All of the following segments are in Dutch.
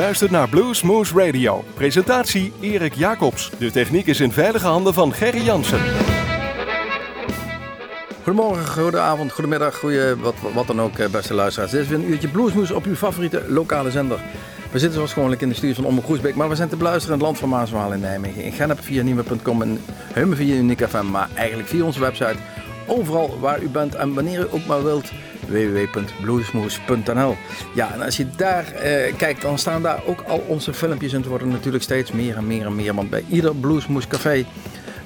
luistert naar Blues Moose Radio. Presentatie Erik Jacobs. De techniek is in veilige handen van Gerry Jansen. Goedemorgen, goedenavond, goedemiddag, goeie, wat, wat dan ook, eh, beste luisteraars. Dit is weer een uurtje Bluesmoes op uw favoriete lokale zender. We zitten zoals gewoonlijk in de studio van Omroep Groesbeek, maar we zijn te beluisteren in het land van Maaswaal in Nijmegen. In Gennep via nieuwe.com en Hummen via Unique FM, maar eigenlijk via onze website. Overal waar u bent en wanneer u ook maar wilt, www.bluesmoes.nl. Ja, en als je daar eh, kijkt, dan staan daar ook al onze filmpjes en het worden natuurlijk steeds meer en meer en meer. Want bij ieder Bluesmoes café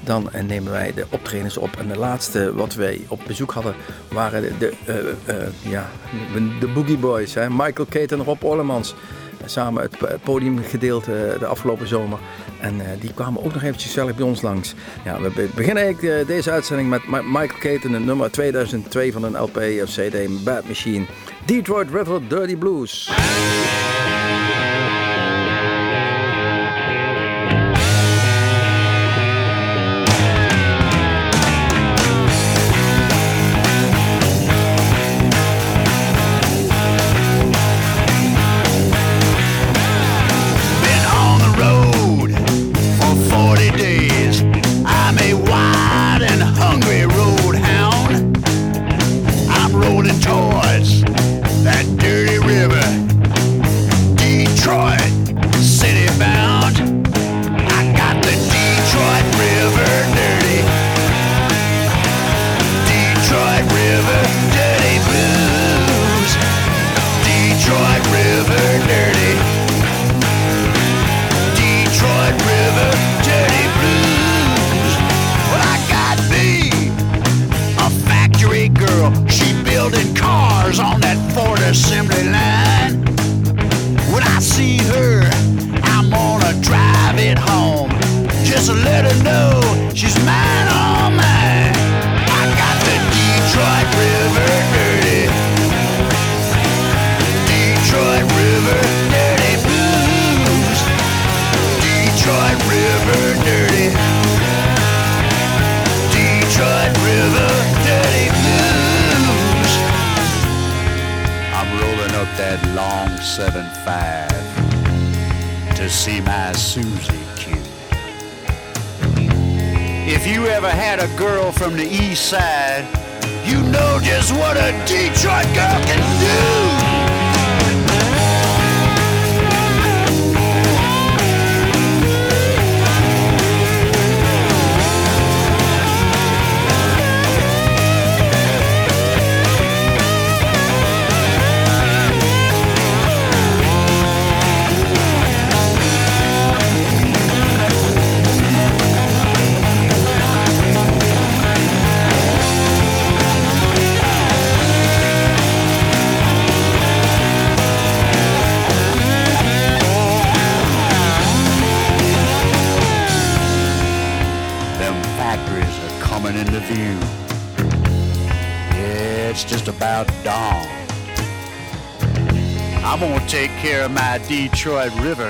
dan eh, nemen wij de optredens op. En de laatste wat wij op bezoek hadden waren de, uh, uh, ja, de Boogie Boys. Hè? Michael Kate en Rob Orlemans. Samen het podium gedeeld de afgelopen zomer. En die kwamen ook nog eventjes zelf bij ons langs. Ja, we beginnen eigenlijk deze uitzending met Michael Caton, een nummer 2002 van een LP of CD, Bad Machine. Detroit River Dirty Blues. Detroit River,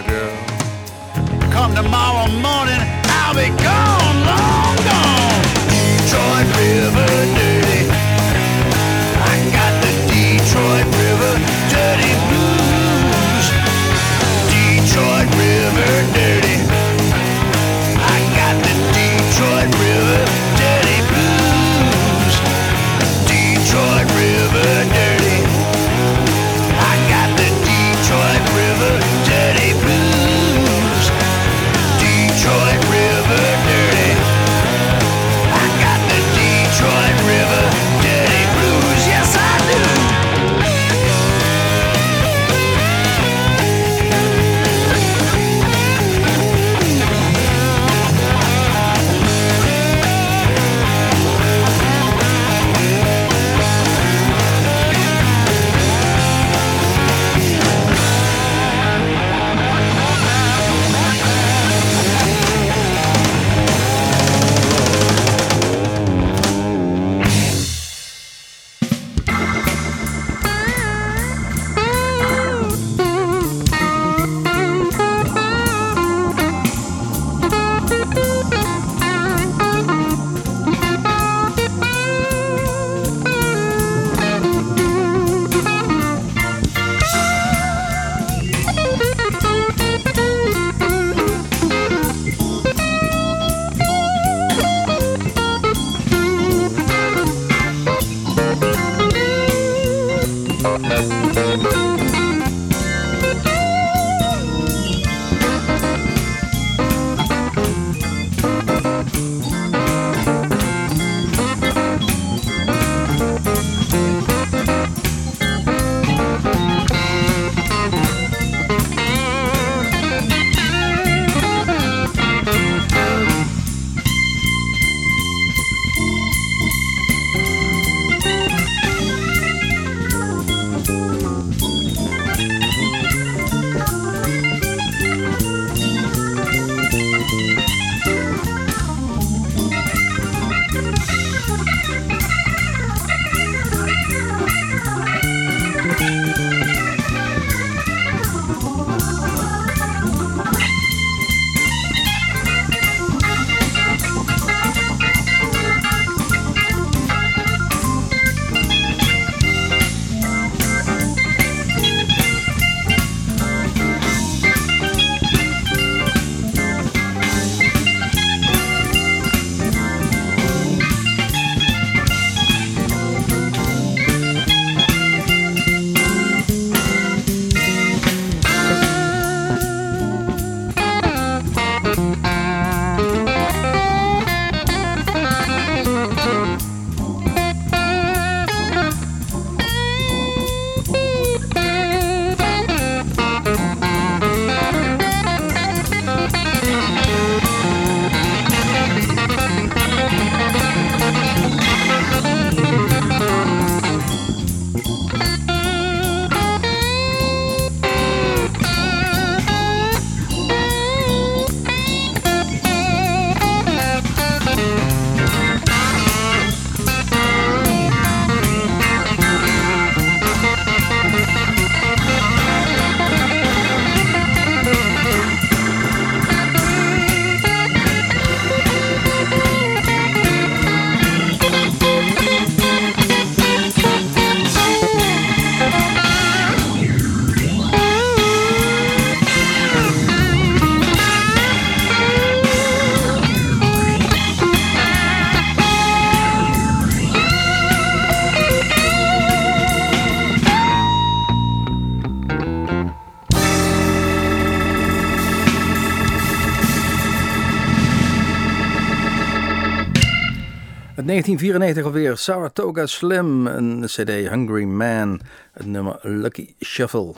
1994 alweer Saratoga Slim, een CD Hungry Man, het nummer Lucky Shuffle.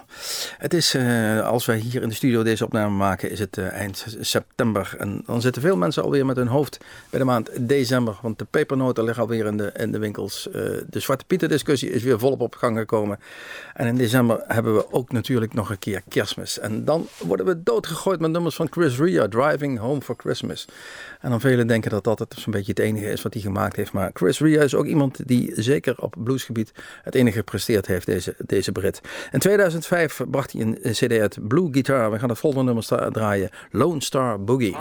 Het is, uh, als wij hier in de studio deze opname maken, is het uh, eind september. En dan zitten veel mensen alweer met hun hoofd bij de maand december. Want de pepernoten liggen alweer in de, de winkels. Uh, de Zwarte Pieten discussie is weer volop op gang gekomen. En in december hebben we ook natuurlijk nog een keer kerstmis. En dan worden we doodgegooid met nummers van Chris Ria, Driving Home for Christmas. En dan velen denken dat dat zo'n beetje het enige is wat hij gemaakt heeft. Maar Chris Rea is ook iemand die zeker op bluesgebied het enige gepresteerd heeft, deze, deze Brit. In 2005 bracht hij een CD uit Blue Guitar. We gaan het volgende nummer draaien: Lone Star Boogie.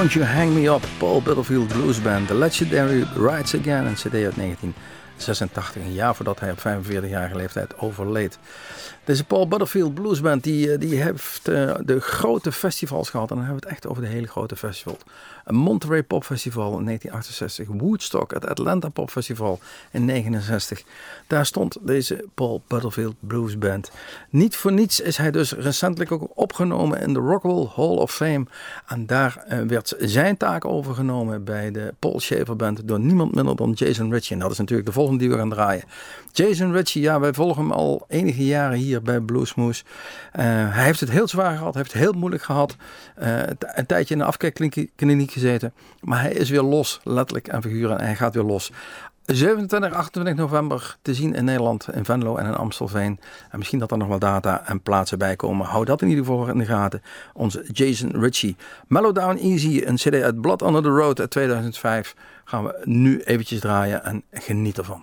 Don't You Hang Me Up, Paul Butterfield Blues Band, The Legendary Rides Again, een cd uit 1986, een jaar voordat hij op 45-jarige leeftijd overleed. Deze Paul Butterfield Blues Band die, eh, die heeft eh, de grote festivals gehad, en dan hebben we het echt over de hele grote festivals. Monterey Pop Festival in 1968, Woodstock, het Atlanta Pop Festival in 1969. Daar stond deze Paul Butterfield Blues Band. Niet voor niets is hij dus recentelijk ook opgenomen in de Rock'n'Roll Hall of Fame. En daar eh, werd zijn taak overgenomen bij de Paul Schaefer Band door niemand minder dan Jason Ritchie. En dat is natuurlijk de volgende die we gaan draaien. Jason Ritchie, ja, wij volgen hem al enige jaren hier bij Bluesmoose. Eh, hij heeft het heel zwaar gehad, heeft het heel moeilijk gehad. Eh, een tijdje in de afkijkkliniek gezeten. Maar hij is weer los, letterlijk en figuren. En hij gaat weer los. 27 28 november te zien in Nederland, in Venlo en in Amstelveen. En misschien dat er nog wel data en plaatsen bij komen. Hou dat in ieder geval in de gaten. Onze Jason Ritchie. Mellow Down Easy, een cd uit Blood Under the Road uit 2005. Gaan we nu eventjes draaien en geniet ervan.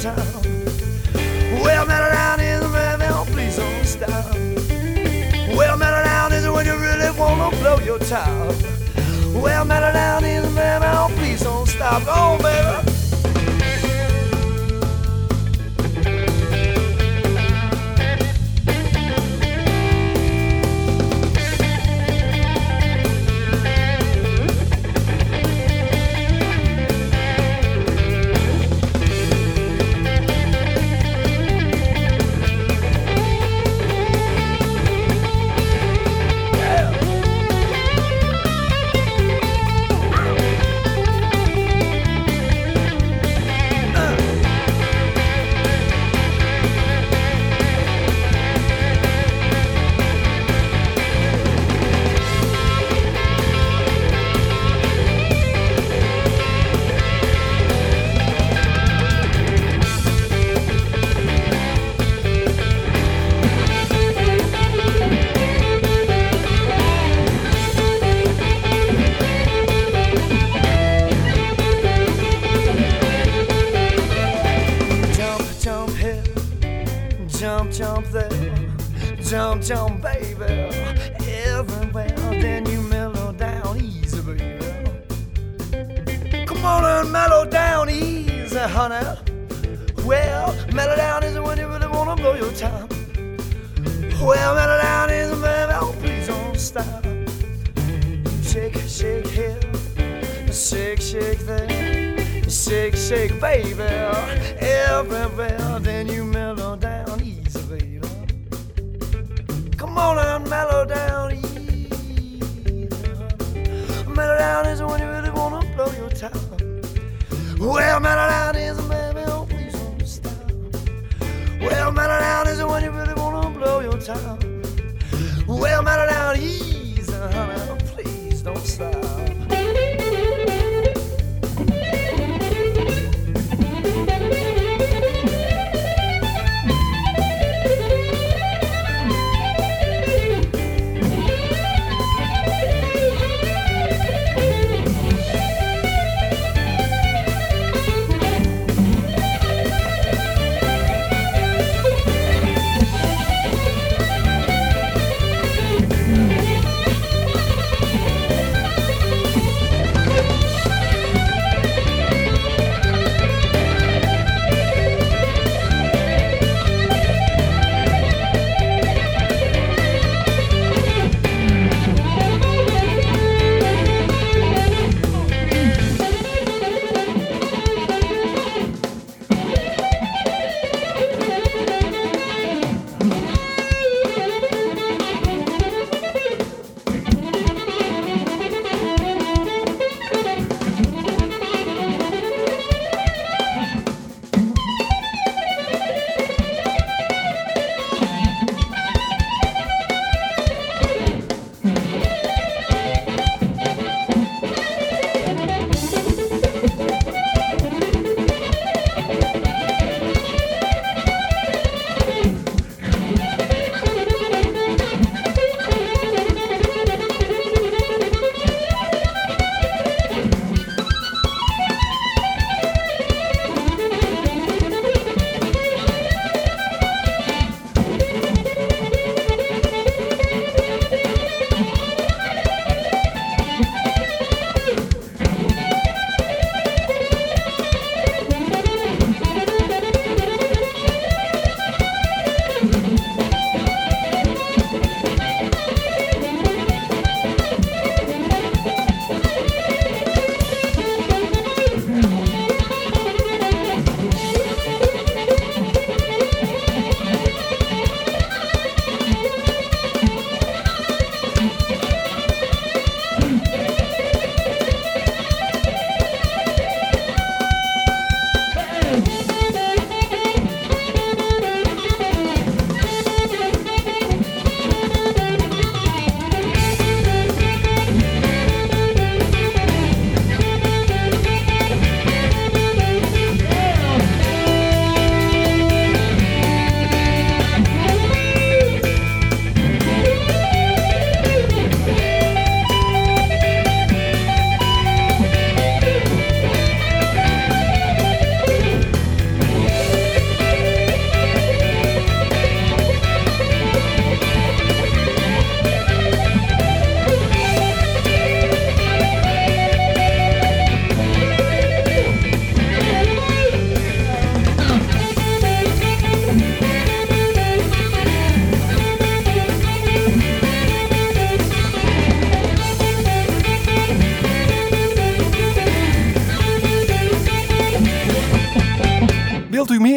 town. Well, man around is man, man, please don't stop. Well, man around is when you really wanna blow your top. Well, man around is man, man, please don't stop. Go on, baby. guitar. Well, mellow is a baby, oh, please don't stop. Well, mellow is when you really wanna blow your top. Well, mellow is a honey, Oh, please don't stop.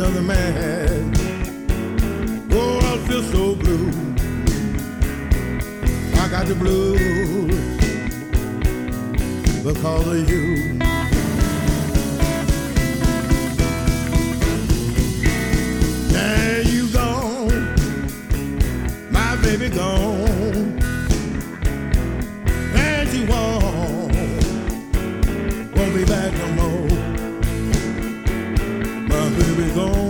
another man. we're going.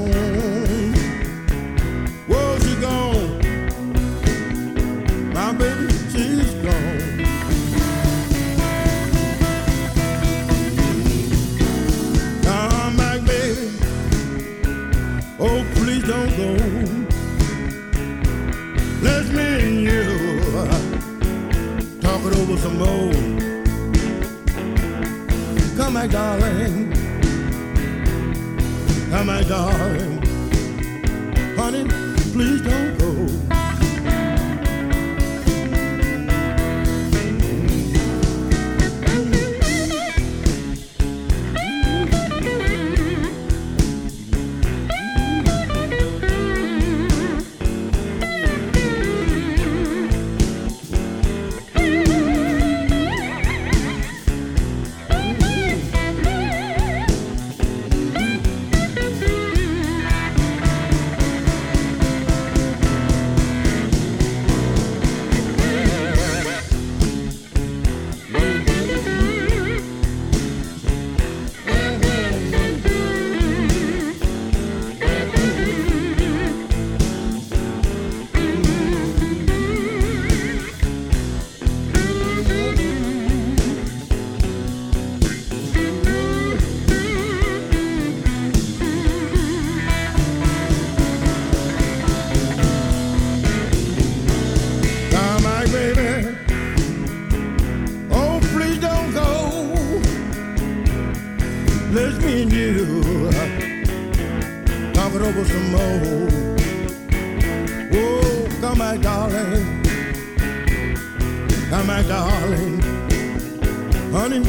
Honey,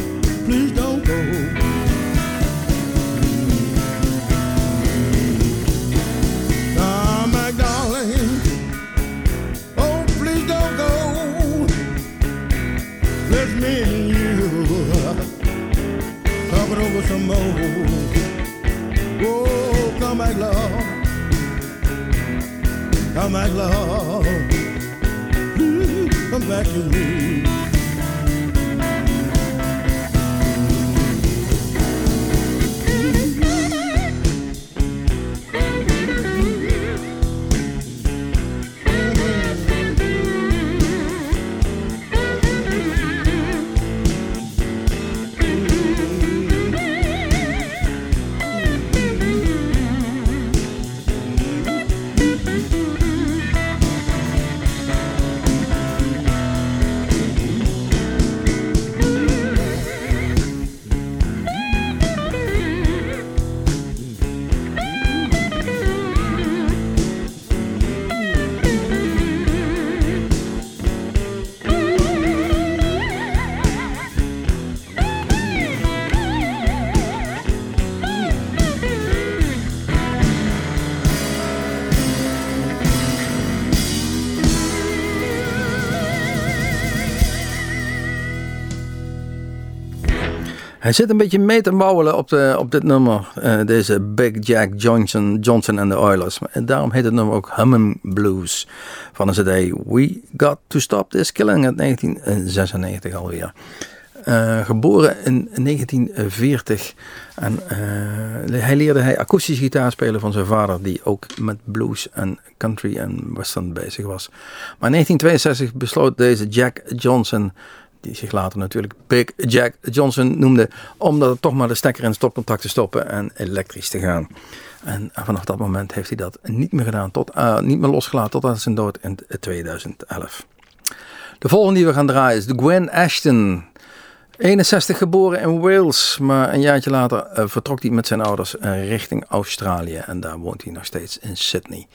please don't. Hij zit een beetje mee te mouwelen op, op dit nummer. eh, deze Big Jack Johnson, Johnson and the Oilers. En daarom heet het nummer ook Humming Blues. Van de CD We Got to Stop This Killing uit 1996 alweer. Eh, geboren in 1940. En eh, hij leerde hij akoestisch gitaar spelen van zijn vader, die ook met blues en country en western bezig was. Maar in 1962 besloot deze Jack Johnson, die zich later natuurlijk Big Jack Johnson noemde, om dat toch maar de stekker in het stopcontact te stoppen en elektrisch te gaan. En vanaf dat moment heeft hij dat niet meer gedaan, tot, eh, niet meer losgelaten tot aan zijn dood in 2011. De volgende die we gaan draaien is de Gwen Ashton. 61 geboren in Wales, maar een jaartje later eh, vertrok hij met zijn ouders eh, richting Australië. En daar woont hij nog steeds in Sydney.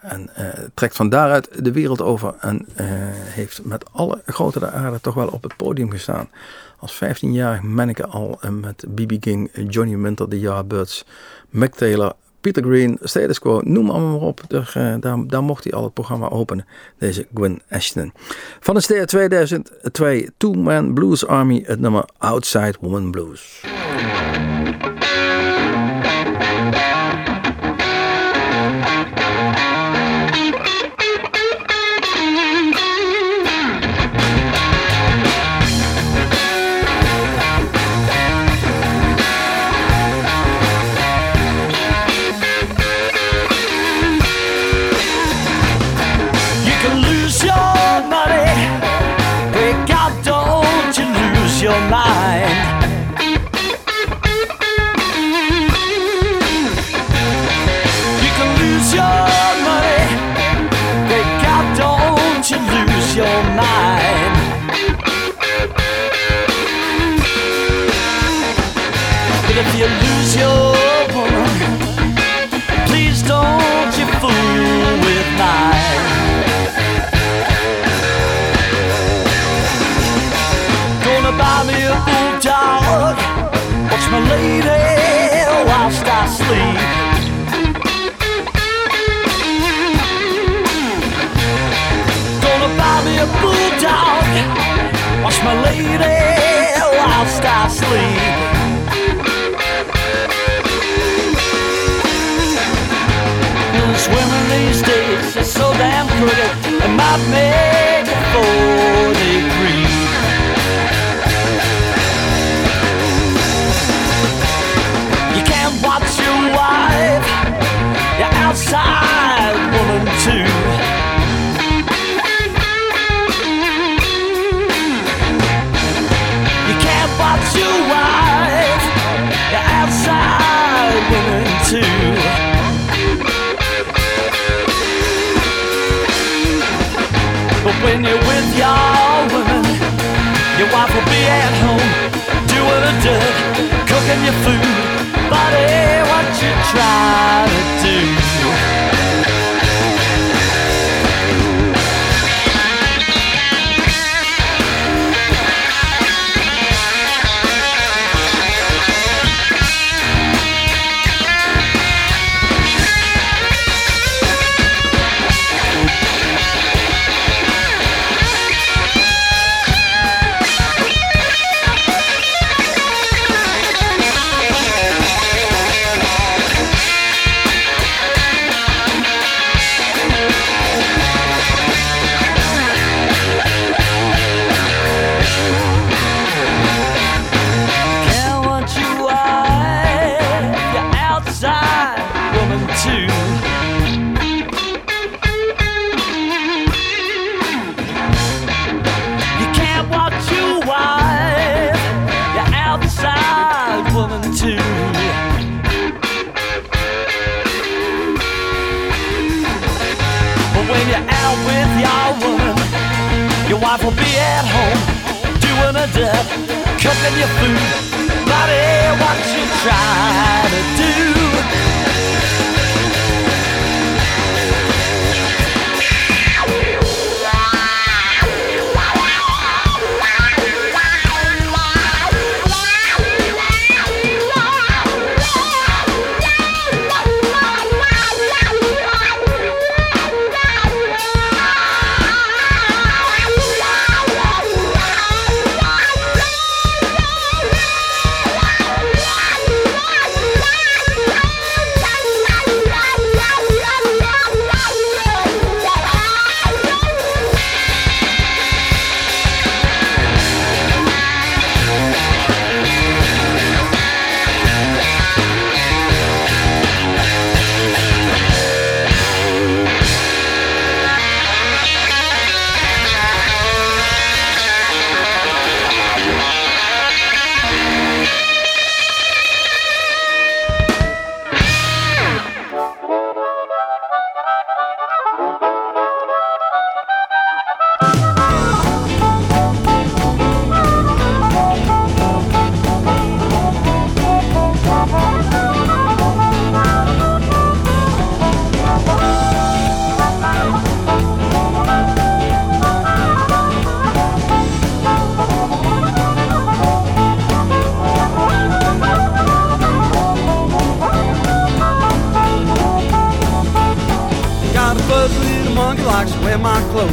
En eh, trekt van daaruit de wereld over en eh, heeft met alle grote der aarde toch wel op het podium gestaan. Als 15-jarig manneke al eh, met B.B. King, Johnny Winter, The Yardbirds, Mick Taylor, Peter Green, Status Quo, noem allemaal maar op. Daar, daar, mocht hij al het programma openen, deze Gwen Ashton. Van de ster 2002, Two Man Blues Army, het nummer Outside Woman Blues. Watch my lady whilst I sleep. Those women these days are so damn pretty. It might make a fool they grieve. You can't watch your wife, your outside when you're with your woman, your wife will be at home doing a dirt, cooking your food. Buddy, what you trying to do? Out with your woman, your wife will be at home doing a dub, cooking your food. Buddy, what you trying to do?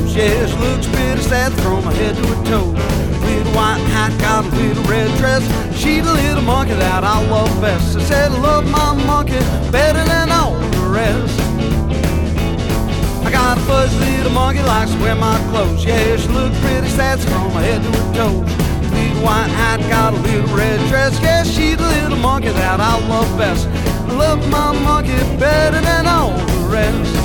She looks pretty sad from her head to her toes. Little white hat, got a little red dress. She the little monkey that I love best. I said I love my monkey better than all the rest. I got a fuzzy little monkey likes to wear my clothes. Yeah, she looks pretty sad from her head to her toes. Little white hat, got a little red dress. Yeah, she the little monkey that I love best. I love my monkey better than all the rest.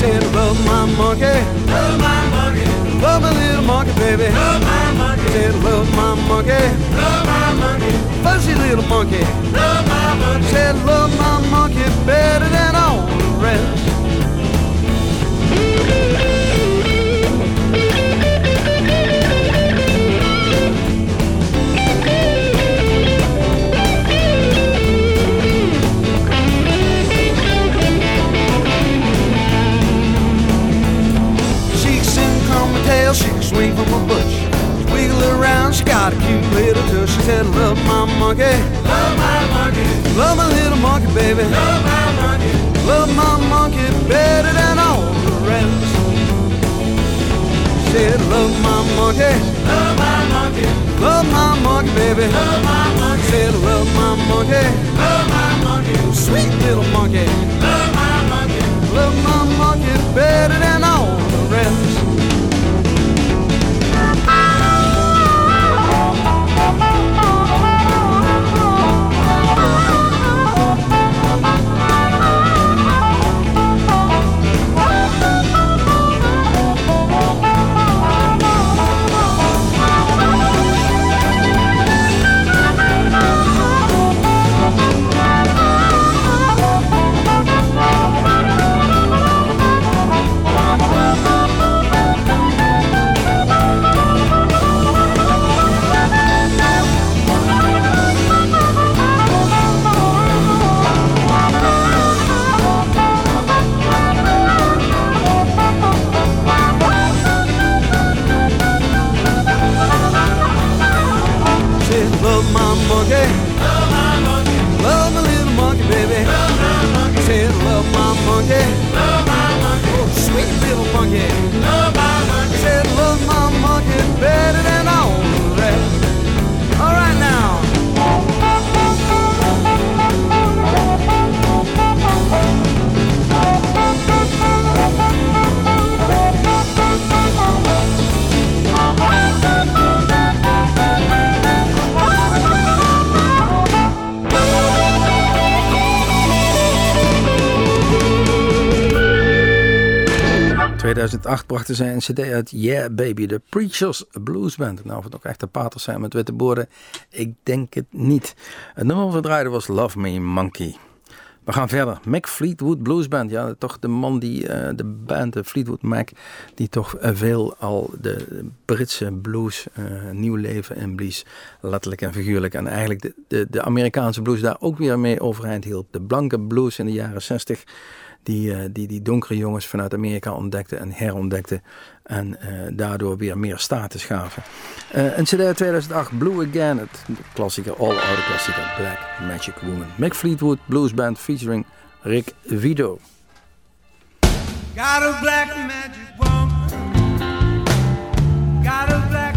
Said love my monkey, love my monkey, love my little monkey, baby. Love my monkey. Said love my monkey, love my monkey, fuzzy little monkey. Love my monkey. Said love my monkey better than all the rest. Swing from a bush. Wiggle around, she got a cute little touch. She said, Love my monkey, love my monkey, love my little monkey, baby, love my monkey, love my monkey better than all the rest. She Said, Love my monkey, love my monkey, love my monkey, baby, love my monkey. Said, Love my monkey, love my monkey, sweet little monkey, love my monkey, love my monkey better than all the rest. Brachten zij een cd uit Yeah Baby, de Preachers Blues Band. Nou, of het ook echte paters zijn met witte borden, ik denk het niet. Het nummer we draaiden was Love Me Monkey. We gaan verder. Mac Fleetwood Blues Band. Ja, toch de man die eh, de band, de Fleetwood Mac, die toch eh, veel al de Britse blues eh, nieuw leven inblies. Letterlijk en figuurlijk. En eigenlijk de, de, de Amerikaanse blues daar ook weer mee overeind hield. De blanke blues in de jaren 60 die, eh, die die donkere jongens vanuit Amerika ontdekten en herontdekten. En eh, daardoor weer meer status gaven. Eh, een CD uit 2008, Blue Again, het klassieker, all oude klassieker, Black Magic Woman. Mick Fleetwood Blues Band featuring Rick Vito. Got a black magic woman. Got a black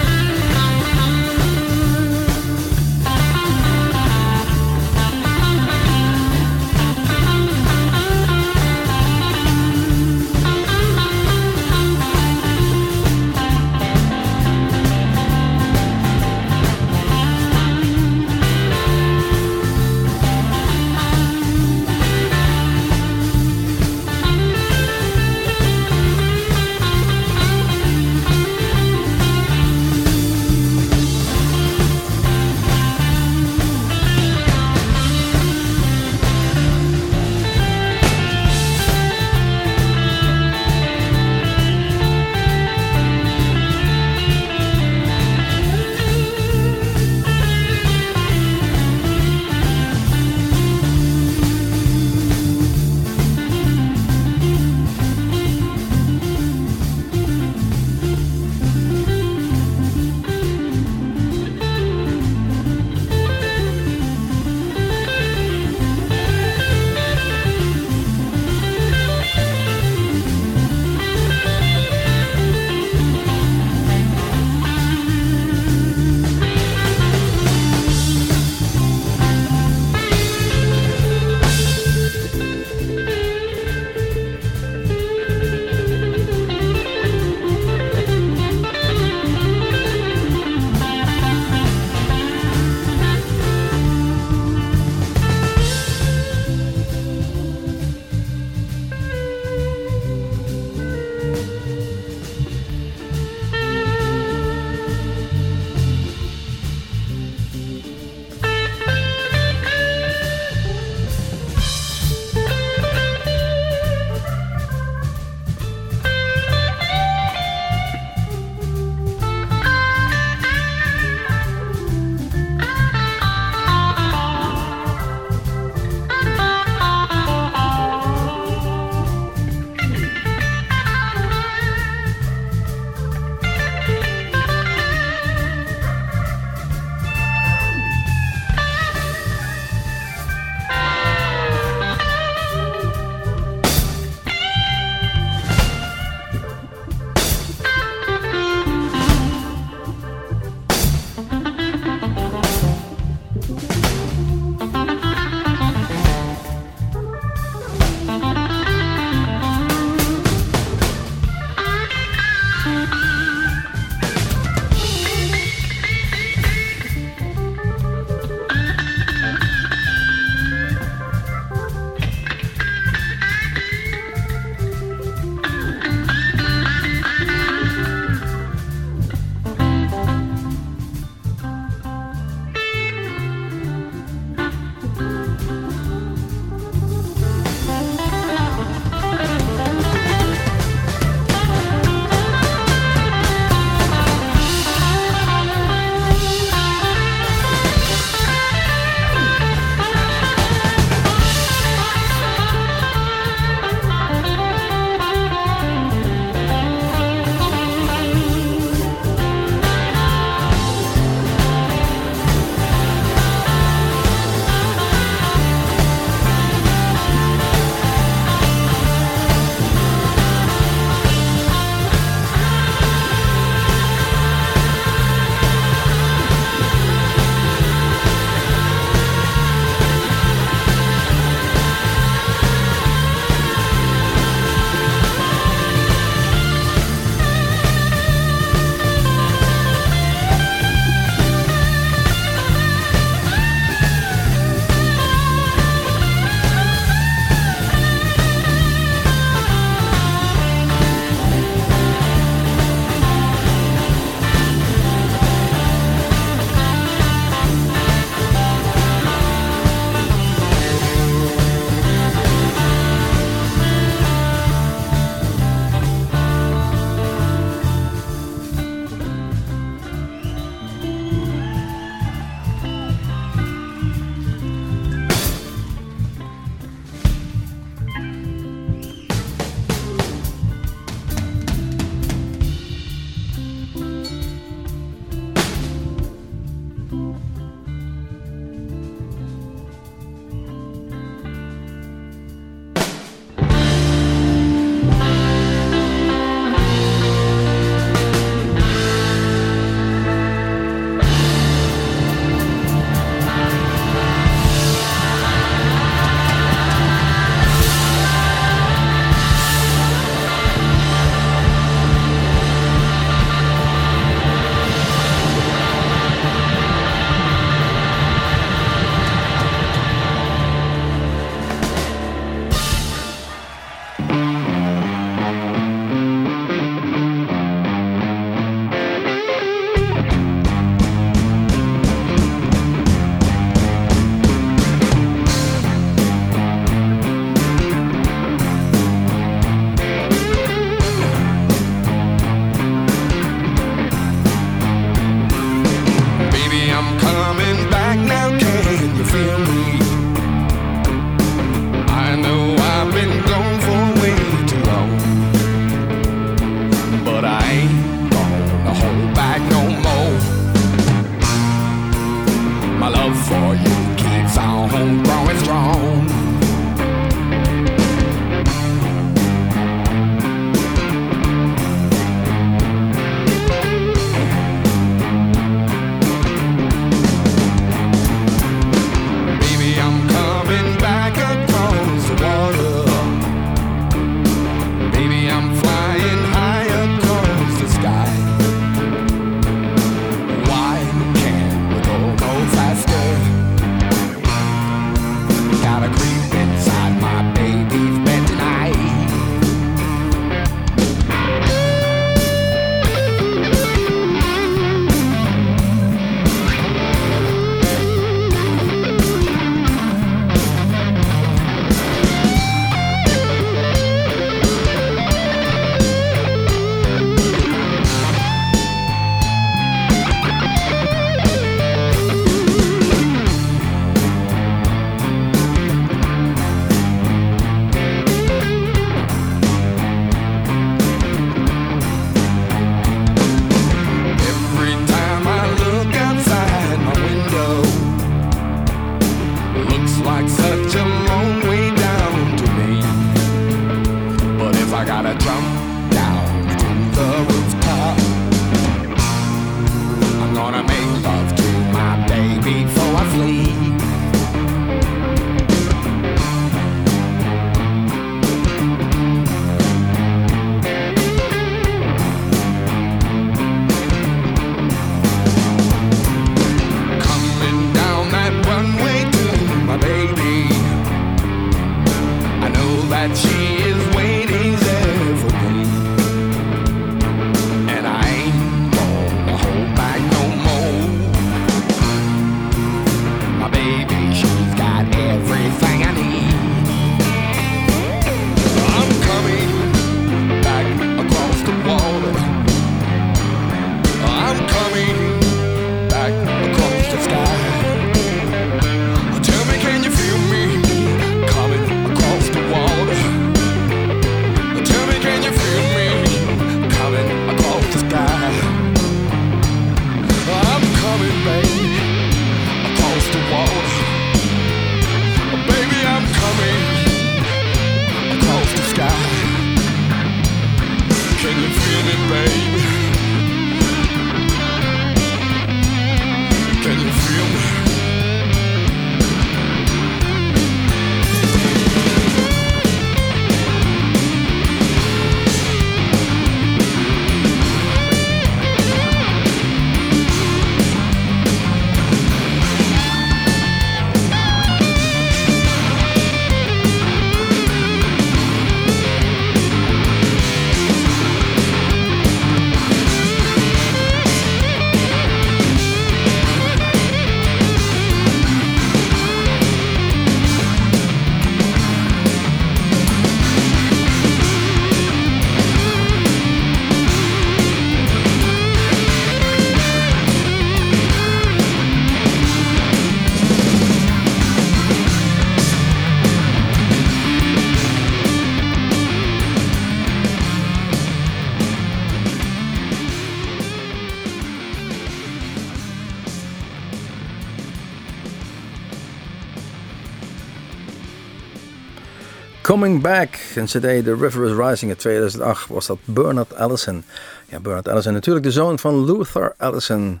Back, een cd, The River is Rising in 2008, was dat Bernard Allison. Ja, Bernard Allison, natuurlijk de zoon van Luther Allison,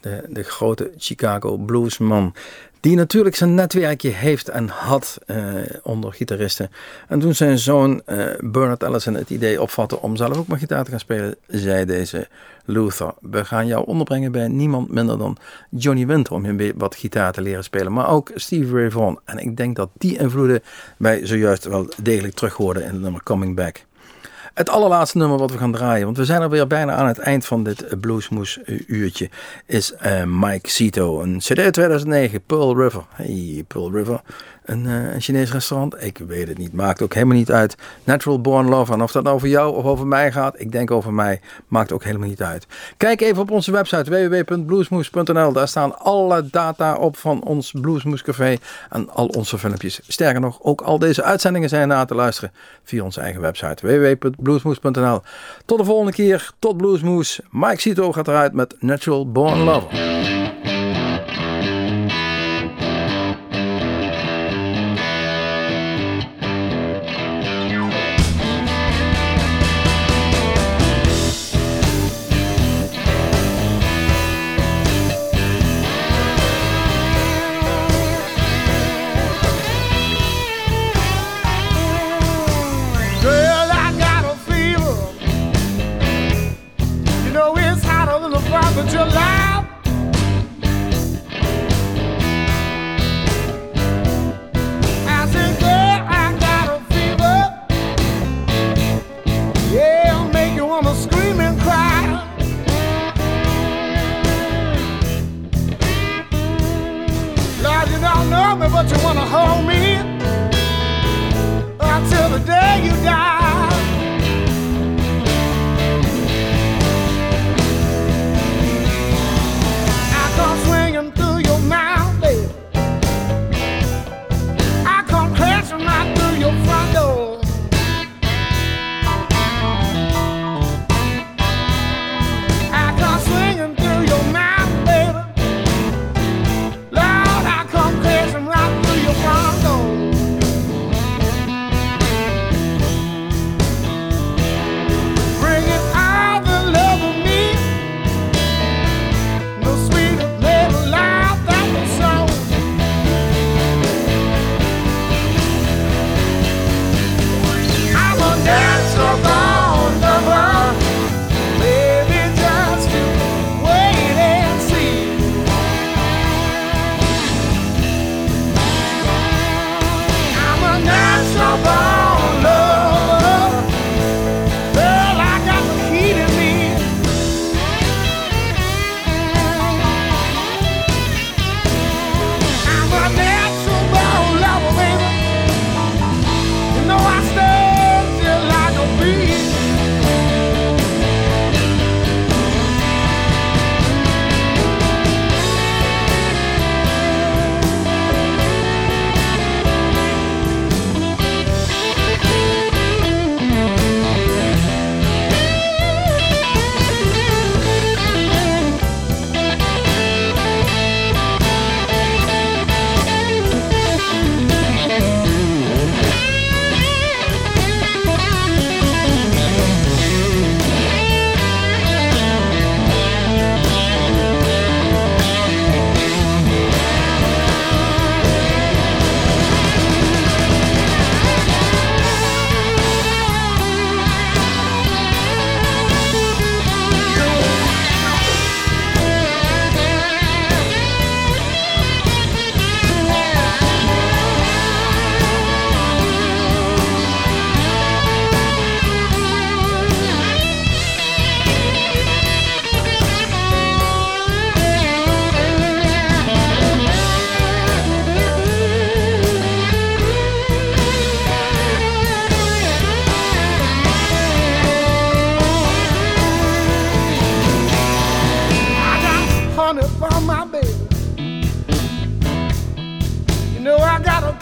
de, de grote Chicago bluesman. Die natuurlijk zijn netwerkje heeft en had eh, onder gitaristen. En toen zijn zoon eh, Bernard Allison het idee opvatte om zelf ook maar gitaar te gaan spelen, zei deze Luther. We gaan jou onderbrengen bij niemand minder dan Johnny Winter om weer wat gitaar te leren spelen. Maar ook Steve Ray Vaughan. En ik denk dat die invloeden wij zojuist wel degelijk terug hoorden in het nummer Coming Back. Het allerlaatste nummer wat we gaan draaien, want we zijn alweer bijna aan het eind van dit Bluesmoes uurtje, is eh, Mike Cito. Een CD 2009, Pearl River. Hey, Pearl River. Een, eh, een Chinees restaurant? Ik weet het niet. Maakt ook helemaal niet uit. Natural Born Love. En of dat nou over jou of over mij gaat, ik denk over mij, maakt ook helemaal niet uit. Kijk even op onze website www.bluesmoes.nl. Daar staan alle data op van ons Bluesmoes Café en al onze filmpjes. Sterker nog, ook al deze uitzendingen zijn na te luisteren via onze eigen website www.bluesmoes.nl. Tot de volgende keer. Tot Bluesmoes. Mike Cito gaat eruit met Natural Born Lover.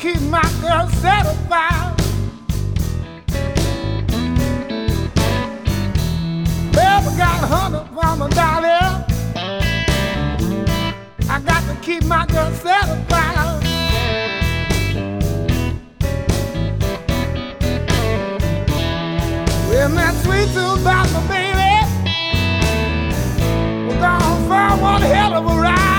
keep my girl satisfied. Baby got a hundred from a dollar. I got to keep my girl satisfied. When that sweet tooth about the baby, we're gonna find one hell of a ride.